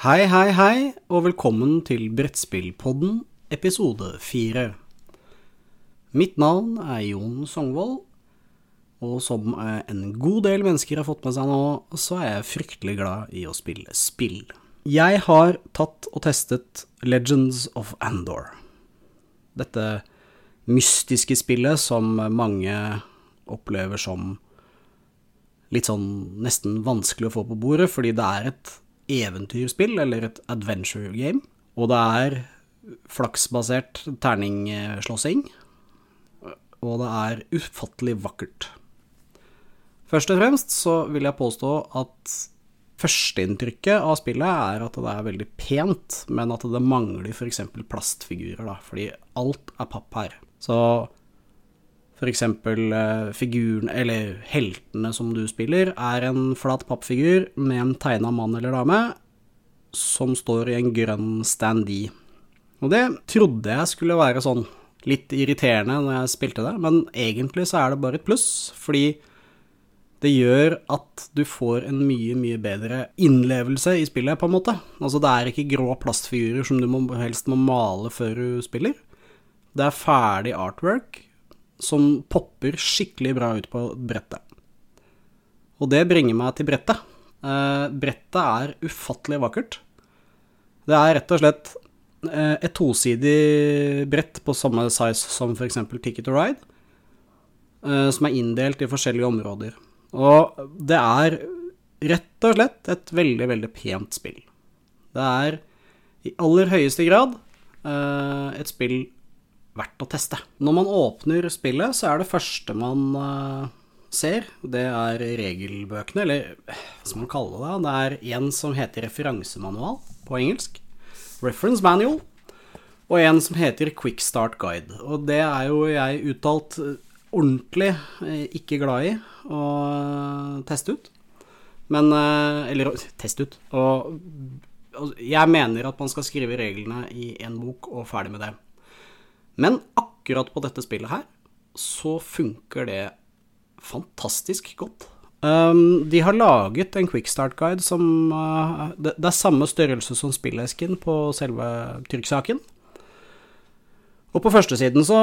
Hei, hei, hei, og velkommen til Brettspillpodden, episode fire. Mitt navn er Jon Songvold, og som en god del mennesker har fått med seg nå, så er jeg fryktelig glad i å spille spill. Jeg har tatt og testet Legends of Andor. Dette mystiske spillet som mange opplever som litt sånn nesten vanskelig å få på bordet, fordi det er et eventyrspill, eller et adventure game. Og det er flaksbasert terningslåssing. Og det er ufattelig vakkert. Først og fremst så vil jeg påstå at førsteinntrykket av spillet er at det er veldig pent, men at det mangler f.eks. plastfigurer, da, fordi alt er papp her. Så f.eks. Eh, figuren, eller heltene som du spiller, er en flat pappfigur med en tegna mann eller dame som står i en grønn standee. Og det trodde jeg skulle være sånn litt irriterende når jeg spilte det, men egentlig så er det bare et pluss, fordi det gjør at du får en mye, mye bedre innlevelse i spillet, på en måte. Altså, det er ikke grå plastfigurer som du helst må male før du spiller. Det er ferdig artwork som popper skikkelig bra ut på brettet. Og det bringer meg til brettet. Eh, brettet er ufattelig vakkert. Det er rett og slett eh, et tosidig brett på samme size som f.eks. Ticket to Ride, eh, som er inndelt i forskjellige områder. Og det er rett og slett et veldig, veldig pent spill. Det er i aller høyeste grad eh, et spill verdt å teste. Når man åpner spillet, så er det første man eh, ser, det er regelbøkene, eller hva skal man kalle det? Det er en som heter referansemanual på engelsk. Reference manual. Og en som heter Quick Start Guide. Og det er jo jeg uttalt ordentlig eh, ikke glad i å teste ut. Men eh, Eller teste ut. Og jeg mener at man skal skrive reglene i én bok og ferdig med det. Men akkurat på dette spillet her så funker det fantastisk godt. Um, de har laget en quickstart-guide som uh, det, det, er samme størrelse som spillesken på selve trykksaken. Og på førstesiden så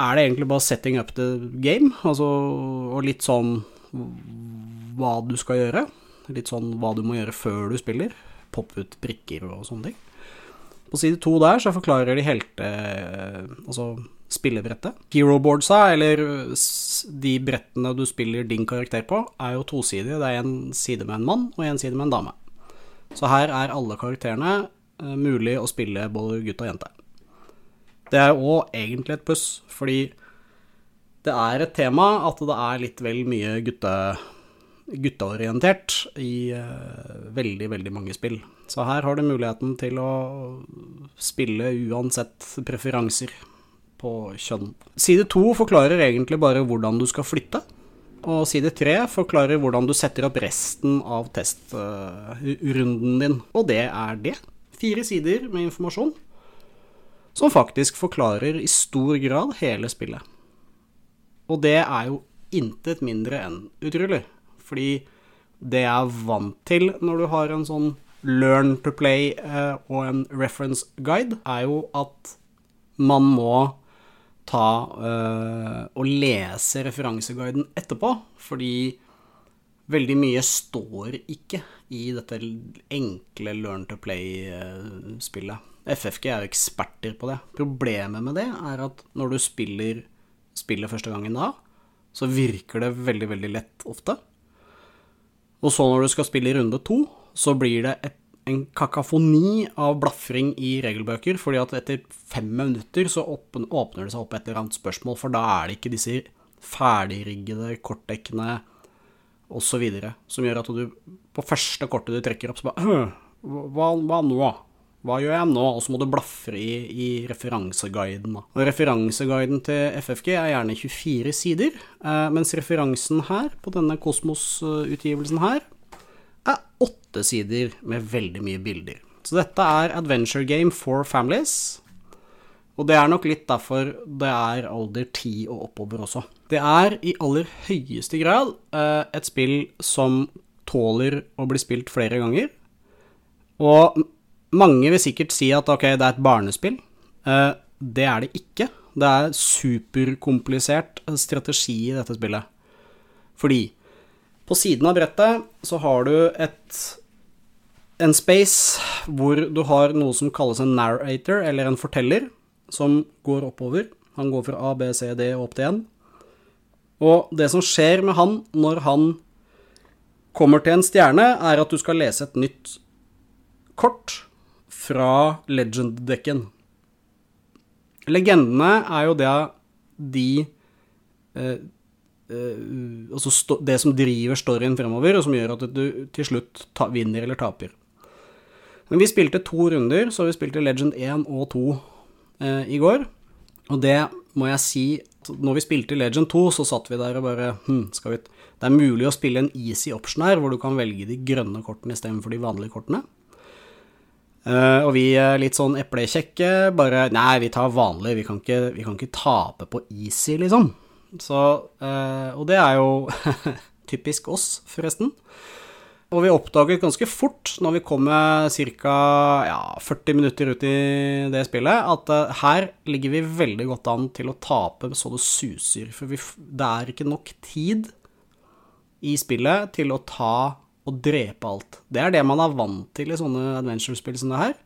er det egentlig bare setting up the game, altså, og litt sånn hva du skal gjøre. Litt sånn hva du må gjøre før du spiller. Poppe ut brikker og sånne ting. På side to der så forklarer de helte... Altså spillebrettet. Heroboardsa, eller de brettene du spiller din karakter på, er jo tosidige. Det er en side med en mann og en side med en dame. Så her er alle karakterene uh, mulig å spille både gutt og jente. Det er òg egentlig et pluss, fordi det er et tema at det er litt vel mye gutte, gutteorientert i veldig, veldig mange spill. Så her har du muligheten til å spille uansett preferanser på kjønn. Side to forklarer egentlig bare hvordan du skal flytte. Og side tre forklarer hvordan du setter opp resten av testrunden din. Og det er det. Fire sider med informasjon som faktisk forklarer i stor grad hele spillet. Og det er jo intet mindre enn utrolig, fordi det jeg er vant til når du har en sånn learn to play eh, og en reference guide, er jo at man må ta eh, og lese referanseguiden etterpå, fordi veldig mye står ikke i dette enkle learn to play-spillet. Eh, FFG er jo eksperter på det. Problemet med det er at når du spiller spillet første gangen da, så virker det veldig, veldig lett ofte. Og så når du skal spille i runde to, så blir det et, en kakafoni av blafring i regelbøker, fordi at etter fem minutter så åpner, åpner det seg opp et eller annet spørsmål, for da er det ikke disse ferdigriggede kortdekkene osv. som gjør at du på første kortet du trekker opp, så bare hva, hva nå? Hva gjør jeg nå? Og så må du blafre i, i referanseguiden. Da. Og referanseguiden til FFG er gjerne 24 sider, eh, mens referansen her, på denne Kosmos-utgivelsen her, er åtte sider med veldig mye bilder. Så dette er adventure game for families. Og det er nok litt derfor det er alder 10 og oppover også. Det er i aller høyeste grad eh, et spill som tåler å bli spilt flere ganger Og mange vil sikkert si at ok, det er et barnespill. Eh, det er det ikke. Det er superkomplisert strategi i dette spillet. Fordi på siden av brettet så har du et en space hvor du har noe som kalles en narrator, eller en forteller, som går oppover. Han går fra A, B, C, D og opp til 1. Og det som skjer med han når han kommer til en stjerne, er at du skal lese et nytt kort fra Legend-dekken. Legendene er jo det de eh, eh, Altså det som driver storyen fremover, og som gjør at du til slutt vinner eller taper. Men vi spilte to runder, så vi spilte Legend 1 og 2 eh, i går. Og det må jeg si Når vi spilte Legend 2, så satt vi der og bare hm, skal vi Det er mulig å spille en easy option her, hvor du kan velge de grønne kortene istedenfor de vanlige kortene. Uh, og vi er litt sånn eplekjekke, bare Nei, vi tar vanlig, vi kan ikke, vi kan ikke tape på easy, liksom. Så uh, Og det er jo typisk oss, forresten. Og vi oppdaget ganske fort, når vi kom ca. Ja, 40 minutter ut i det spillet, at uh, her ligger vi veldig godt an til å tape så det suser. For vi, det er ikke nok tid i spillet til å ta og drepe alt. Det er det man er vant til i sånne adventure-spill som det her.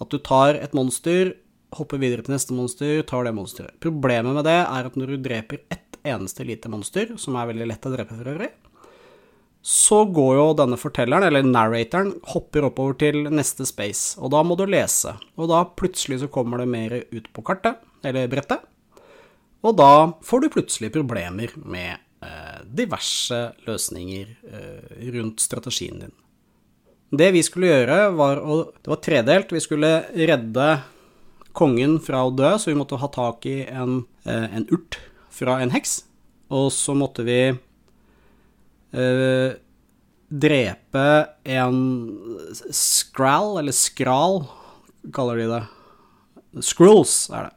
At du tar et monster, hopper videre til neste monster, tar det monsteret. Problemet med det er at når du dreper ett eneste lite monster, som er veldig lett å drepe for øvrig, så går jo denne fortelleren, eller narratoren, hopper oppover til neste space, og da må du lese. Og da plutselig så kommer det mer ut på kartet, eller brettet, og da får du plutselig problemer med eh, diverse løsninger eh, rundt strategien din. Det vi skulle gjøre, var å Det var tredelt. Vi skulle redde kongen fra å dø, så vi måtte ha tak i en, eh, en urt fra en heks. Og så måtte vi uh, drepe en skral, eller skral, kaller de det. Scrolls er det.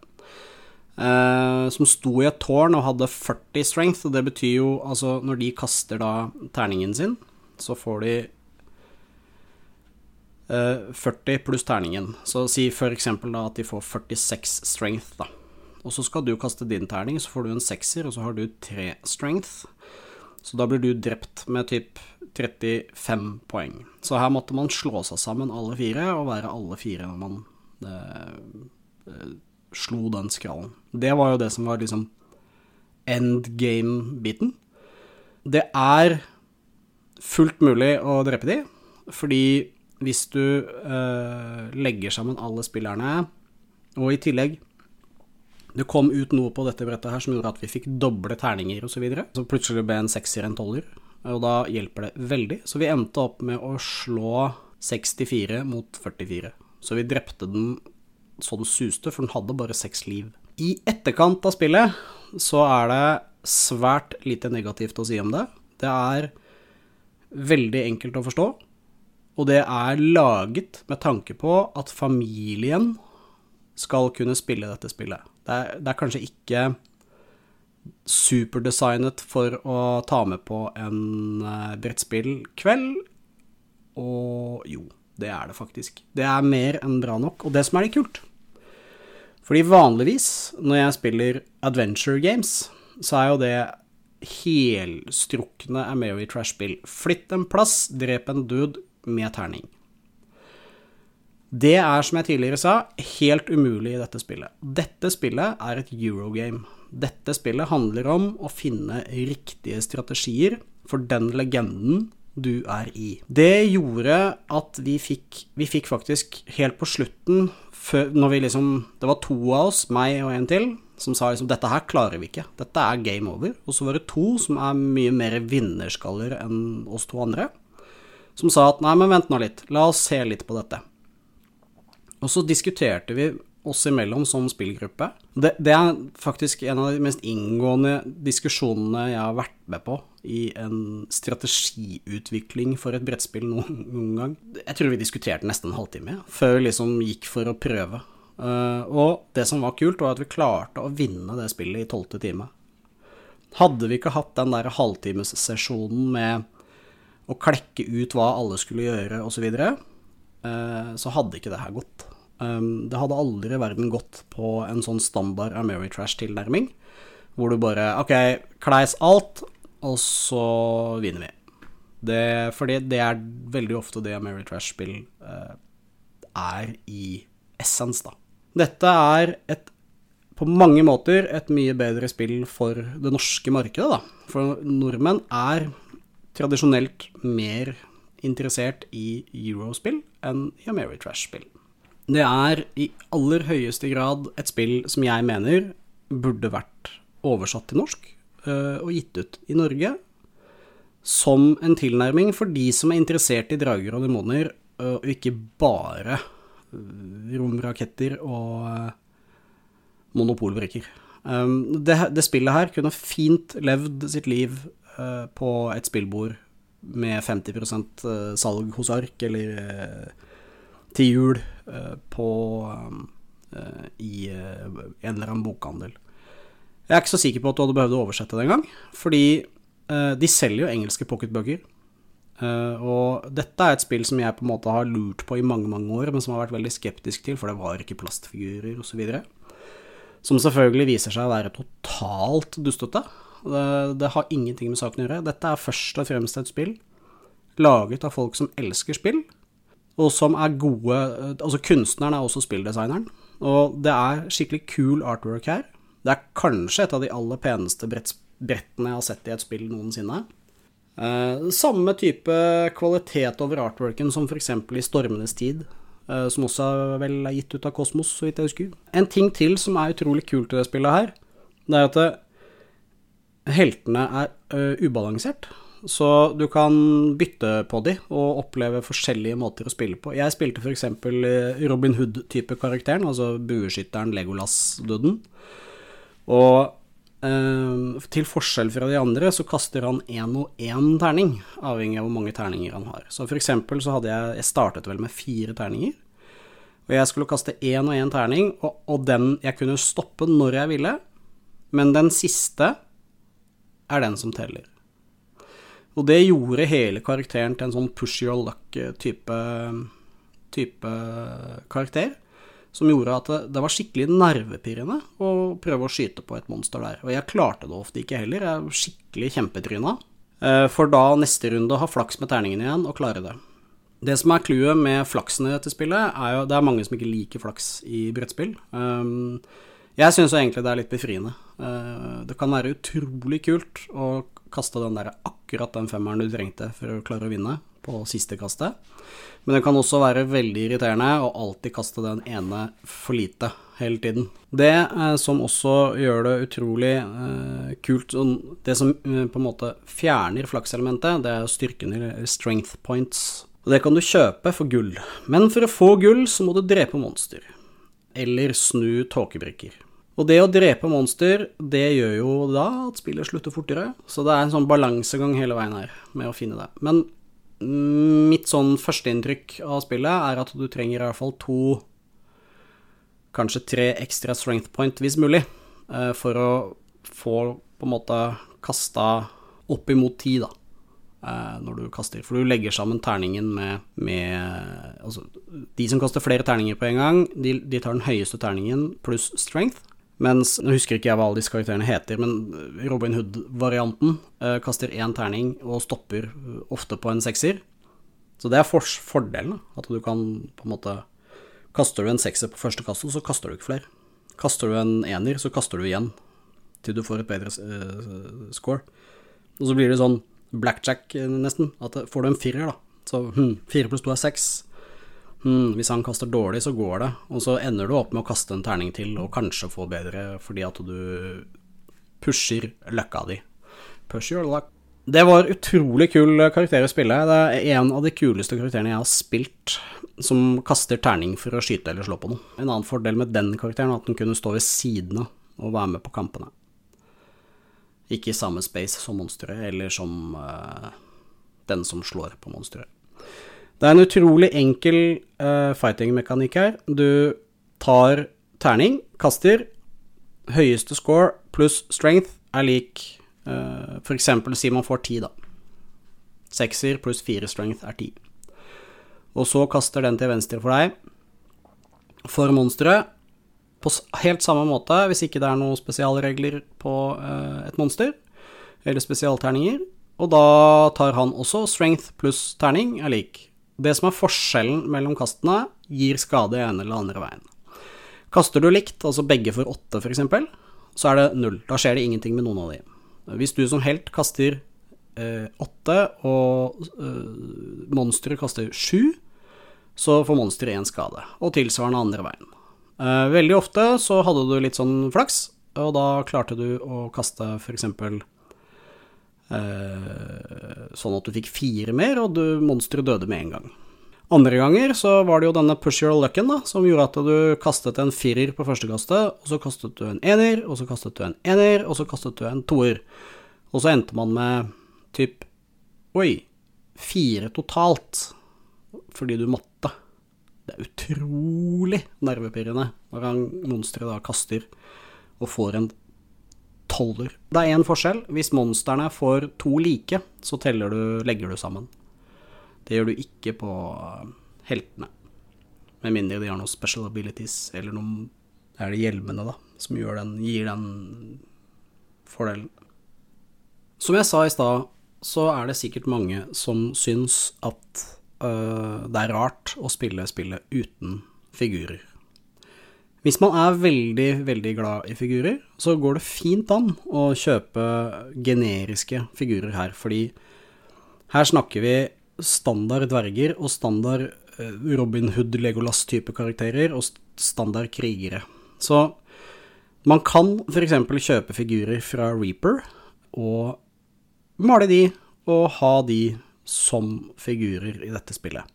Uh, som sto i et tårn og hadde 40 strength, og det betyr jo altså når de kaster da terningen sin, så får de uh, eh, 40 pluss terningen. Så si for eksempel da at de får 46 strength, da. Og så skal du kaste din terning, så får du en sekser, og så har du tre strength. Så da blir du drept med typ 35 poeng. Så her måtte man slå seg sammen alle fire, og være alle fire når man eh, eh, slo den skrallen. Det var jo det som var liksom endgame-biten. Det er fullt mulig å drepe de, fordi hvis du eh, legger sammen alle spillerne, og i tillegg det kom ut noe på dette brettet her som gjorde at vi fikk doble terninger osv. Så, videre. så plutselig ble en sekser en tolver, og da hjelper det veldig. Så vi endte opp med å slå 64 mot 44. Så vi drepte den så den suste, for den hadde bare seks liv. I etterkant av spillet så er det svært lite negativt å si om det. Det er veldig enkelt å forstå, og det er laget med tanke på at familien skal kunne spille dette spillet. Det er, det er kanskje ikke superdesignet for å ta med på en uh, brettspillkveld, og jo, det er det faktisk. Det er mer enn bra nok, og det som er litt kult Fordi vanligvis, når jeg spiller adventure games, så er jo det helstrukne i Trash-spill. Flytt en plass, drep en dude med terning. Det er, som jeg tidligere sa, helt umulig i dette spillet. Dette spillet er et eurogame. Dette spillet handler om å finne riktige strategier for den legenden du er i. Det gjorde at vi fikk, vi fikk faktisk helt på slutten, før, når vi liksom Det var to av oss, meg og en til, som sa liksom dette her klarer vi ikke. Dette er game over. Og så var det to som er mye mer vinnerskaller enn oss to andre, som sa at nei, men vent nå litt, la oss se litt på dette. Og så diskuterte vi oss imellom som spillgruppe. Det, det, er faktisk en av de mest inngående diskusjonene jeg har vært med på i en strategiutvikling for et brettspill noen, noen gang. Jeg tror vi diskuterte nesten en halvtime før vi liksom gikk for å prøve. Uh, og det som var kult, var at vi klarte å vinne det spillet i tolvte time. Hadde vi ikke hatt den der halvtimessesjonen med å klekke ut hva alle skulle gjøre, osv., eh, så hadde ikke det her gått. Um, det hadde aldri i verden gått på en sånn standard Ameritrash-tilnærming, hvor du bare Ok, kleis alt, og så vinner vi. Det, fordi det er veldig ofte det Ameritrash-spill uh, er i essens, da. Dette er et på mange måter et mye bedre spill for det norske markedet, da. For nordmenn er tradisjonelt mer interessert i eurospill enn i Ameritrash-spill. Det er i aller høyeste grad et spill som jeg mener burde vært oversatt til norsk uh, og gitt ut i Norge som en tilnærming for de som er interessert i drager og demoner, uh, og ikke bare romraketter og monopolbrikker. Um, det, det, spillet her kunne fint levd sitt liv på et spillbord med 50 salg hos ark, eller til jul uh, på uh, i uh, en eller annen bokhandel. Jeg er ikke så sikker på at du hadde behøvd å oversette det engang, fordi de selger jo engelske pocketbøker. og dette er et spill som jeg på en måte har lurt på i mange, mange år, men som har vært veldig skeptisk til, for det var ikke plastfigurer osv. Som selvfølgelig viser seg å være totalt dustete. Det, det har ingenting med saken å gjøre. Dette er først og fremst et spill laget av folk som elsker spill, og som er gode Altså, kunstneren er også spilldesigneren, og det er skikkelig cool artwork her. Det er kanskje et av de aller peneste brettene jeg har sett i et spill noensinne. Eh, samme type kvalitet over artworken som f.eks. i Stormenes tid, eh, som også vel er gitt ut av Kosmos, så vidt jeg husker. En ting til som er utrolig kult i det spillet her, det er at det, eh, heltene er uh, ubalansert. Så du kan bytte på de og oppleve forskjellige måter å spille på. Jeg spilte f.eks. Eh, Robin Hood-type karakteren, altså bueskytteren Legolas-duden. Og eh, til forskjell fra de andre så kaster han én og én terning, avhengig av hvor mange terninger han har. Så eksempel så hadde jeg Jeg startet vel med fire terninger. Og jeg skulle kaste én og én terning, og, og den jeg kunne stoppe når jeg ville. Men den siste er den som teller. Og det gjorde hele karakteren til en sånn push your luck-type type karakter. Som gjorde at det, det, var skikkelig nervepirrende å prøve å skyte på et monster der. Og jeg klarte det ofte ikke heller. Jeg er skikkelig kjempetryna. Eh, for da neste runde ha flaks med terningen igjen og klare det. Det som er clouet med flaksen i dette spillet, er jo Det er mange som ikke liker flaks i brettspill. Jeg syns egentlig det er litt befriende. Det kan være utrolig kult å kaste den der akkurat den femmeren du trengte for å klare å vinne på siste kastet. Men det kan også være veldig irriterende å alltid kaste den ene for lite hele tiden. Det eh, som også gjør det utrolig eh, kult Det som eh, på en måte fjerner flakselementet, det er styrken i strength points. Og det kan du kjøpe for gull. Men for å få gull, så må du drepe monster. Eller snu tåkebrikker. Og det å drepe monster, det gjør jo da at spillet slutter fortere. Så det er en sånn balansegang hele veien her med å finne det. Men mitt sånn førsteinntrykk av spillet er at du trenger i hvert fall to, kanskje tre ekstra strength point, hvis mulig, eh, for å få på en måte kasta opp imot ti, da. Eh, når du kaster. For du legger sammen terningen med, med Altså, de som kaster flere terninger på en gang, de, de tar den høyeste terningen pluss strength. Mens Nå husker ikke jeg hva alle disse karakterene heter, men Robin Hood-varianten uh, kaster én terning og stopper uh, ofte på en sekser. Så det er for fordelen, at du kan på en måte Kaster du en sekser på første kastet, så kaster du ikke flere. Kaster du en ener, så kaster du igjen til du får et bedre uh, score. Og så blir det sånn blackjack, nesten. At får du en firer, da, så hm, fire pluss to er seks hm, hvis han kaster dårlig, så går det. Og så ender du opp med å kaste en terning til og kanskje få bedre fordi at du pusher løkka di. Push your luck. Det var utrolig kul karakter å spille. Det er en av de kuleste karakterene jeg har spilt som kaster terning for å skyte eller slå på noe. En annen fordel med den karakteren er at den kunne stå ved siden av og være med på kampene. Ikke i samme space som monsteret, eller som uh, den som slår på monsteret. Det er en utrolig enkel uh, fighting-mekanikk her. Du tar terning, kaster. Høyeste score pluss strength er lik uh, For eksempel si man får ti, da. Sekser pluss fire strength er ti. og så kaster den til venstre for deg. For monsteret, på helt samme måte, hvis ikke det er noen spesialregler på uh, et monster, eller spesialterninger, og da tar han også strength pluss terning er lik. Det som er forskjellen mellom kastene, gir skade i ene eller andre veien. Kaster du likt, altså begge for åtte f.eks., så er det null. Da skjer det ingenting med noen av de. Hvis du som helt kaster eh, åtte, og eh, monsteret kaster sju, så får monsteret én skade. Og tilsvarende andre veien. Eh, veldig ofte så hadde du litt sånn flaks, og da klarte du å kaste f.eks. Eh, sånn at du fikk fire mer, og monsteret døde med en gang. Andre ganger så var det jo denne push your lucken da, som gjorde at du kastet en firer på første kastet, og så kastet du en ener, og så kastet du en ener, og så kastet du en toer. Og så endte man med typ Oi, fire totalt, fordi du måtte. Det er utrolig nervepirrende når han monsteret da kaster og får en tolver. Det er én forskjell. Hvis monstrene får to like, så du, legger du sammen. Det gjør du ikke på uh, heltene. Med mindre de har noen special abilities, eller noen Er det hjelmene, da, som den, gir den fordelen. Som jeg sa i stad, så er det sikkert mange som syns at øh, det er rart å spille spillet uten figurer. Hvis man er veldig, veldig glad i figurer, så går det fint an å kjøpe generiske figurer her, fordi her snakker vi standard dverger og standard eh, Robin Hood-Legolas-type karakterer og standard krigere. Så man kan f.eks. kjøpe figurer fra Reaper og male de og ha de som figurer i dette spillet.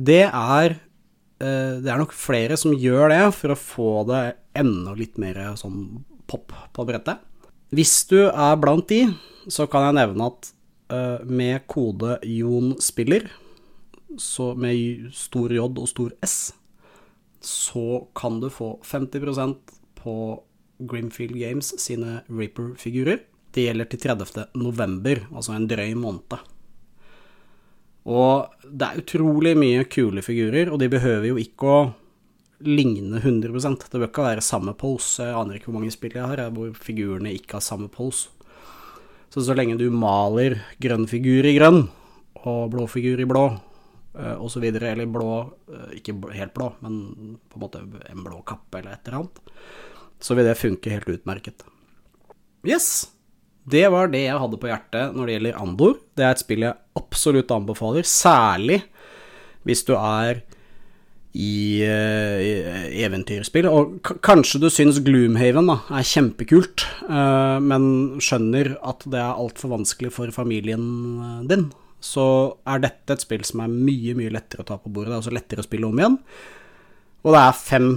Det er Det er nok flere som gjør det for å få det enda litt mer sånn pop på brettet. Hvis du er blant de, så kan jeg nevne at Eh, med kode JONSPILLER, så med stor J og stor S, så kan du få 50% på Grimfield Games sine Reaper-figurer. Det gjelder til 30. november, altså en drøy måned. Og det er utrolig mye kule figurer, og de behøver jo ikke å ligne 100% Det bør ikke være samme pose. Jeg aner ikke hvor mange spill jeg har hvor figurene ikke har samme pose. Så så lenge du maler grønn figur i grønn, og blå figur i blå, osv., så videre, eller blå, eh, ikke helt blå, men på en måte en blå kappe eller et eller annet, så vil det funke helt utmerket. Yes, det var det jeg hadde på hjertet når det gjelder Andor. Det er et spill jeg absolutt anbefaler, særlig hvis du er i, uh, eventyrspill. Og kanskje du syns Gloomhaven da, er kjempekult, uh, men skjønner at det er altfor vanskelig for familien eh, din, så er dette et spill som er mye, mye lettere å ta på bordet. Det er også lettere å spille om igjen. Og det er fem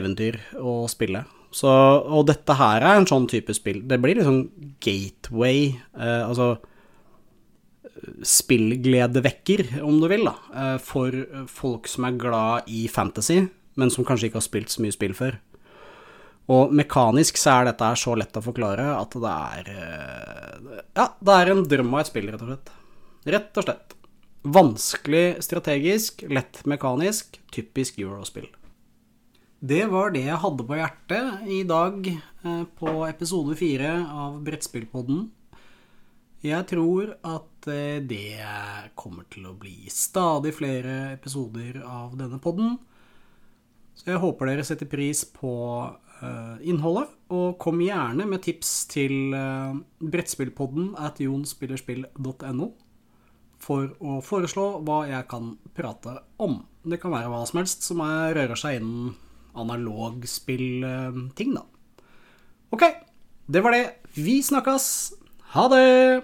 eventyr å spille. Så, og dette her er en sånn type spill. Det blir liksom gateway, eh, altså spillgledevekker, om du vil, da, eh, for folk som er glad i fantasy, men som kanskje ikke har spilt så mye spill før. Og mekanisk så er dette så lett å forklare at det er eh, Ja, det er en drøm av et spill, rett og slett. Rett og slett. Vanskelig strategisk, lett mekanisk, typisk eurospill. Det var det jeg hadde på hjertet i dag eh, på episode fire av Brettspillpodden. Jeg tror at eh, det kommer til å bli stadig flere episoder av denne podden. Så jeg håper dere setter pris på uh, innholdet, og kom gjerne med tips til brettspillpodden at jonspillerspill.no for å foreslå hva jeg kan prate om. Det kan være hva som helst som er, rører seg innen analogspillting, da. Ok, det var det. Vi snakkes! Ha det!